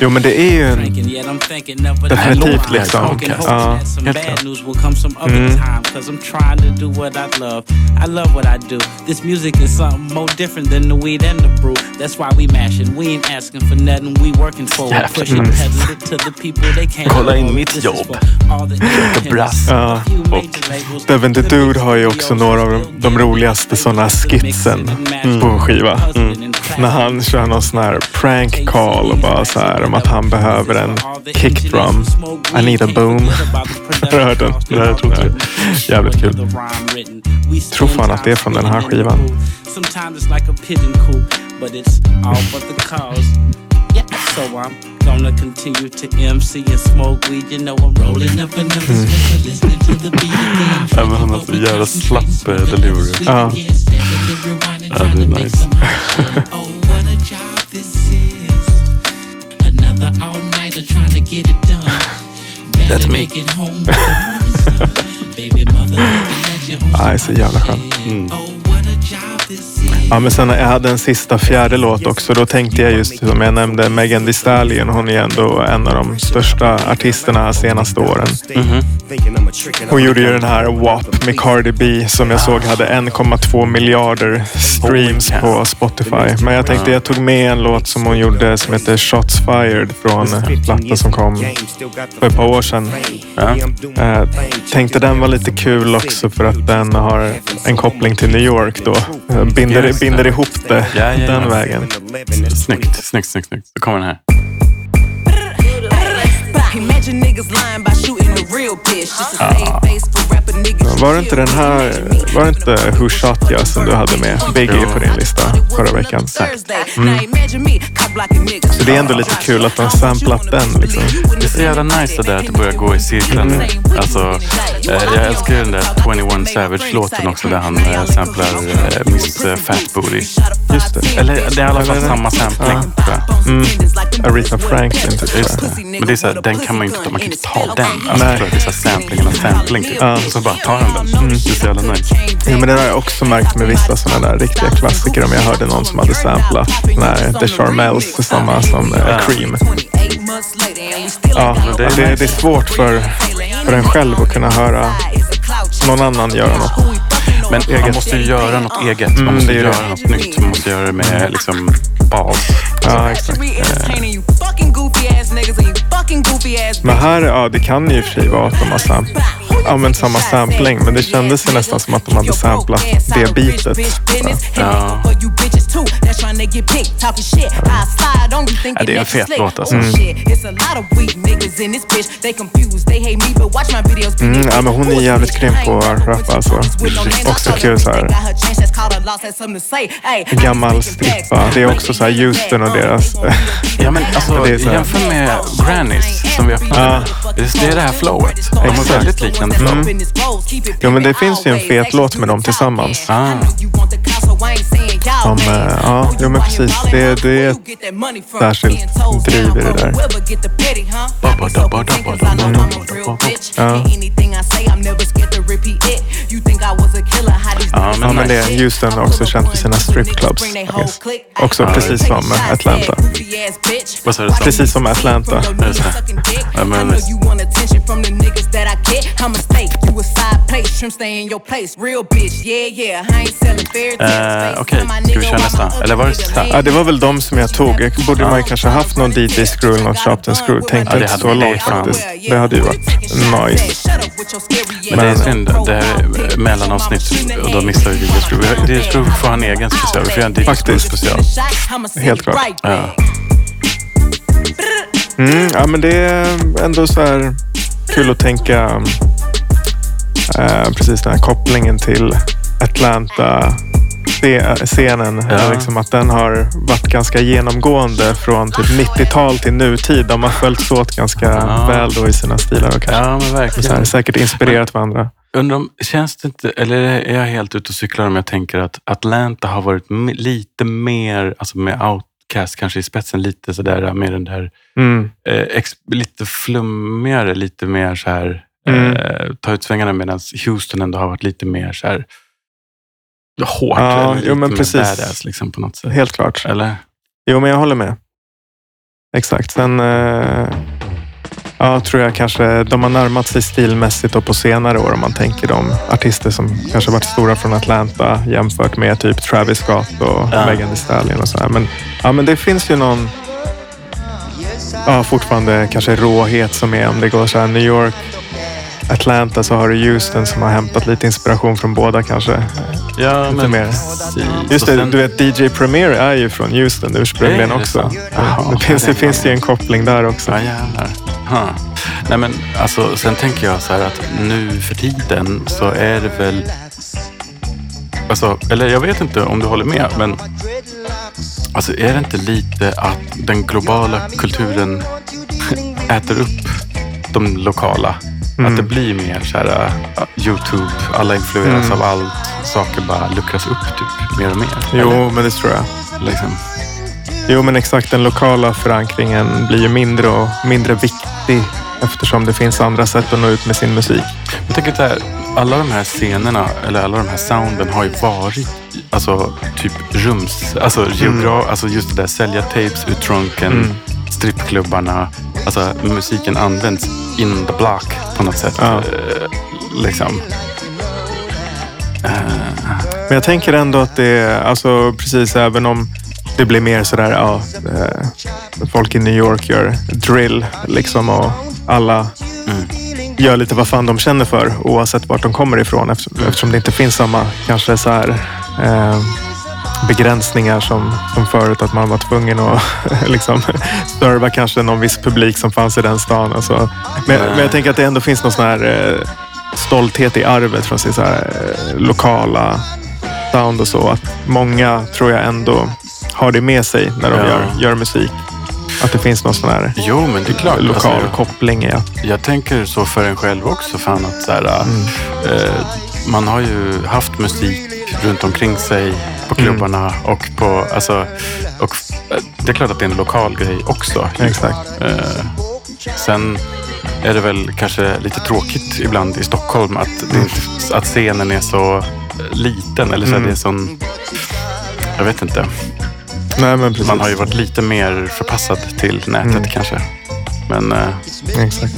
Jo, men det är ju en... Definitivt liksom. Outcast. Ja. Helt klart. Mm. Kolla in mitt jobb. brass. Ja. Labels. Devin the Dude har ju också några av de, de roligaste sådana skitsen på en skiva. Mm. När han kör någon sån här prank call och bara så här om att han behöver en kickdrum. I need a boom. Har du hört den? Nej, jag tror inte det. Jävligt kul. Tror fan att det är från den här skivan. I'm gonna continue to MC and smoke weed. You know I'm rolling up another Mm. spliff, listening to the beat men han har så jävla slapp eh, delivery. Ja. Ja, det är nice. All-nighter trying to get it done. That's me. Make it home with the morning sun. Baby mother, let you home. Ja, det är så jävla skönt. Oh, Ja, men sen jag hade en sista fjärde låt också. Då tänkte jag just som jag nämnde Megan Thee Stallion. Hon är ändå en av de största artisterna senaste åren. Hon gjorde ju den här WAP med Cardi B som jag såg hade 1,2 miljarder streams på Spotify. Men jag tänkte jag tog med en låt som hon gjorde som heter Shots Fired från plattan som kom för ett par år sedan. Ja. Eh, tänkte den var lite kul också för att den har en koppling till New York då. Eh, Binder. Binder ihop det Ja, ja, den ja. vägen. Snyggt, snyggt, snyggt. snyggt. Då kommer den här. Imagine niggas lying by shooting the real bitch. Just a save face for rapper niggas. Var det inte den här, var det inte Who Shot Ya som du hade med Biggie på din lista förra veckan? Mm. Så det är ändå lite kul att de har samplat den liksom. Det är så jävla nice det där att det börjar gå i cirklar nu. Alltså, eh, jag älskar ju den där 21 Savage-låten också där han eh, samplar eh, Miss Fat Booty. Just det. Eller det är i alla fall samma sampling. jag. Mm. Aretha Franklin typ. Just det. Men det är så här, den kan man ju inte ta. Man kan inte ta den. Alltså, tror att det är så här samplingen av sampling. Typ. Ja. Och så bara tar han den. Mm. Det är så jävla nice. Jo, men det har jag också märkt med vissa sådana där riktiga klassiker. Om jag hörde någon som hade samplat när The Charmels, samma som eh, Ja. Cream. Ja, Ja, det, det, det är svårt för, för en själv att kunna höra någon annan göra något. Men man Eget. måste ju göra något eget. Man Mm, måste är det. göra något nytt. Man måste göra det med liksom bas. Ja, exakt. Men här, ja, det kan ju i och för sig vara att de har använt samma sampling, men det kändes ju nästan som att de hade samplat det beatet. Ja. Ja, det är en fet låt, alltså. Mm. Mm, ja, men hon är jävligt grym på att rappa alltså. Också kul så här. Gammal strippa. Det är också så här Houston och deras... Ja, men alltså, jämför med Grannies som vi öppnade. Ja. Det är det här flowet. De har väldigt liknande. Mm. Jo, men det finns ju en fet låt med dem tillsammans. Ah. Som, eh, ja, jo men precis. Det, det är ett särskilt driv i det där. Ja. Ja, Ja, men det är Houston är också känt för sina stripclubs. Också precis som Atlanta. Vad sa du? Precis som Atlanta. Ja, men. Eh, Okej, ska vi köra nästa? Eller var det sista? Ja, det var väl de som jag tog. Jag borde man ju kanske haft någon DJ Screw eller någon and Screw. Tänkte Ja, det inte hade- så långt faktiskt. Det hade ju varit nice. Men det är synd. Det är mellanavsnitt och då missar vi DJ Screw. DJ Screw får ha en egen special. Vi får göra en DJ special. Helt klart. Ja. Mm, ja, men det är ändå så här kul att tänka eh, precis den här kopplingen till Atlanta scenen. Ja. Liksom att den har varit ganska genomgående från typ 90-tal till nutid. De har följts åt ganska Ja. väl då i sina stilar och kanske ja, men så här, verkligen. säkert inspirerat varandra. Undrar om, känns det inte, eller är jag helt ute och cyklar om jag tänker att Atlanta har varit lite mer, alltså med Outcast kanske i spetsen, lite sådär med den där, Mm. eh, ex, lite flummigare, lite mer så här, Mm. eh, ta ut svängarna medan Houston ändå har varit lite mer så här hårt. Ja, jo, men precis. badass liksom på något sätt. Helt klart. Eller? Jo, men jag håller med. Exakt. Sen eh, ja, tror jag kanske de har närmat sig stilmässigt och på senare år om man tänker de artister som kanske varit stora från Atlanta jämfört med typ Travis Scott och Ja. Megan Thee Stallion och sådär. Men, ja, men det finns ju någon ja, fortfarande kanske råhet som är om det går så här New York, Atlanta så har du Houston som har hämtat lite inspiration från båda kanske. Ja, Lite men mer. precis. Just det, sen- du vet DJ Premier är ju från Houston ursprungligen det också. så? Jaha, det finns, det det finns ju en koppling där också. Ja, jävlar. Huh. Nej, men alltså, sen tänker jag så här att nu för tiden så är det väl... Alltså, eller jag vet inte om du håller med, men alltså, är det inte lite att den globala kulturen äter upp de lokala? Mm. Att det blir mer så här, uh, Youtube, alla influeras Mm. av allt. Saker bara luckras upp typ mer och mer. Jo, men det tror jag. Eller, liksom. Jo, men exakt. Den lokala förankringen blir ju mindre och mindre viktig eftersom det finns andra sätt att nå ut med sin musik. Jag tänker så här, alla de här scenerna eller alla de här sounden har ju varit alltså typ rums, alltså, geogra- alltså just det där sälja tapes ur trunken, Mm. strippklubbarna, alltså musiken används in the block på något sätt. Ja. Eh, liksom. Men jag tänker ändå att det är, alltså precis även om det blir mer sådär, ja, eh, folk i New York gör drill liksom och alla Mm. gör lite vad fan de känner för oavsett vart de kommer ifrån eftersom, eftersom det inte finns samma kanske så här eh, begränsningar som, som förut att man var tvungen att liksom serva kanske någon viss publik som fanns i den stan. Alltså. Men, men jag tänker att det ändå finns någon sån här eh, stolthet i arvet från sin så här, eh, lokala sound och så. Att många tror jag ändå har det med sig när de Ja. gör, gör musik. Att det finns någon sån här jo, men det är klart. lokal alltså, koppling att jag tänker så för en själv också. Fan att så här, eh, man har ju haft musik runt omkring sig på klubbarna och på, alltså, och eh, det är klart att det är en lokal grej också. Exakt. Eh, sen är det väl kanske lite tråkigt ibland i Stockholm att, inte, att scenen är så liten. Eller så Mm. det är sån, jag vet inte. Nej, men precis. Man har ju varit lite mer förpassad till nätet Mm. kanske. Men eh, Exakt.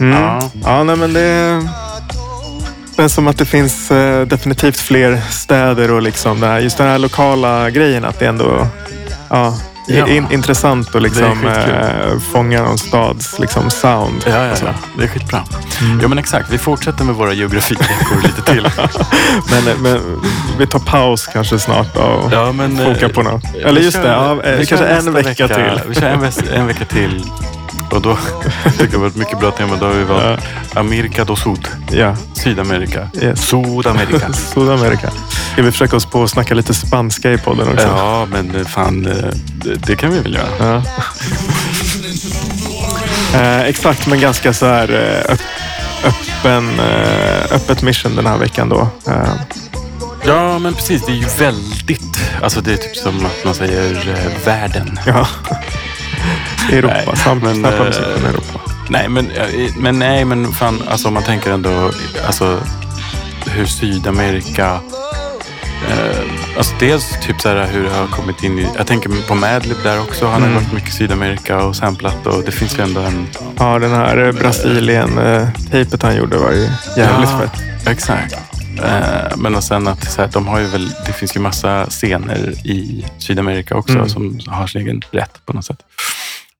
Mm. Ja. Ja. nej, men det känns som att det finns eh, definitivt fler städer och liksom det här, just den här lokala grejen att det ändå ja, Ja. är in, intressant att liksom, eh, fånga någon stads liksom, sound. ja, ja, ja, det är skitbra. Mm. Ja men exakt, vi fortsätter med våra geografiveckor lite till. Men, men vi tar paus kanske snart och Ja, men, fokar eh, på något. vi Eller just kör- det, ja, vi eh, kanske en nästa vecka, till. Vi kör en, en vecka till. Och då tycker jag var ett mycket bra tema. Då har vi valt Amerika do Sud. Ja, Sydamerika. Yes. Sydamerika. Sydamerika. Ska vi försöka oss på att snacka lite spanska i podden också? ja, men fan, eh, det, det kan vi väl göra. Ja. eh, exakt, men ganska så här eh, öpp, öppen, eh, öppet mission den här veckan då. Eh, Ja, men precis. Det är ju väldigt... Alltså det är typ som att man säger eh, världen. ja. Europa, men, snabba eh, musik från Europa. Nej, men, eh, men nej, men fan, alltså om man tänker ändå alltså, hur Sydamerika Eh, alltså dels typ så här hur det har kommit in i... Jag tänker på Madlib där också. Han har Mm. varit mycket i Sydamerika och samplat och det finns ju ändå en... Ja, den här eh, Brasilien-tejpet han gjorde var ju jävligt Ja. fett. Exakt. Eh, men och sen att så här, de har ju väl, det finns ju massa scener i Sydamerika också Mm. som har sin egen rätt på något sätt.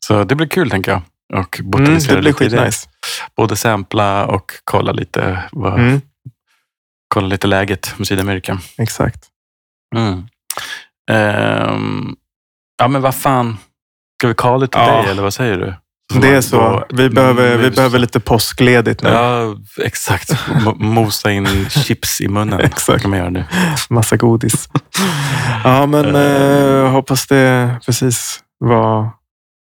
Så det blir kul tänker jag. Och Mm, botanisera det blir det. skitnice. Både sampla och kolla lite, vad, Mm, kolla lite läget med Sydamerika. exakt. Mm. Ehm, ja men vad fan, ska vi call it a Ja. day eller vad säger du? Det är så. Vi behöver, vi behöver lite påskledigt nu. Ja, exakt. Mo- Mosa in chips i munnen. Exakt. kan man göra nu. Massa godis. ja, men eh, hoppas det precis var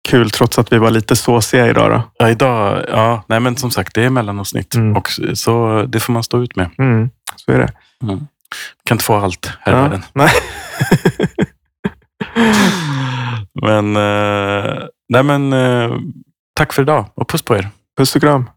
kul trots att vi var lite såsiga idag. Då. Ja, idag, ja, nej men som sagt, det är mellanavsnitt Mm. och så- det får man stå ut med. Mm, så är det. Kan inte få allt här i Ja, världen. nej. Men, eh, nej men, eh, tack för idag och puss på er. Puss och kram.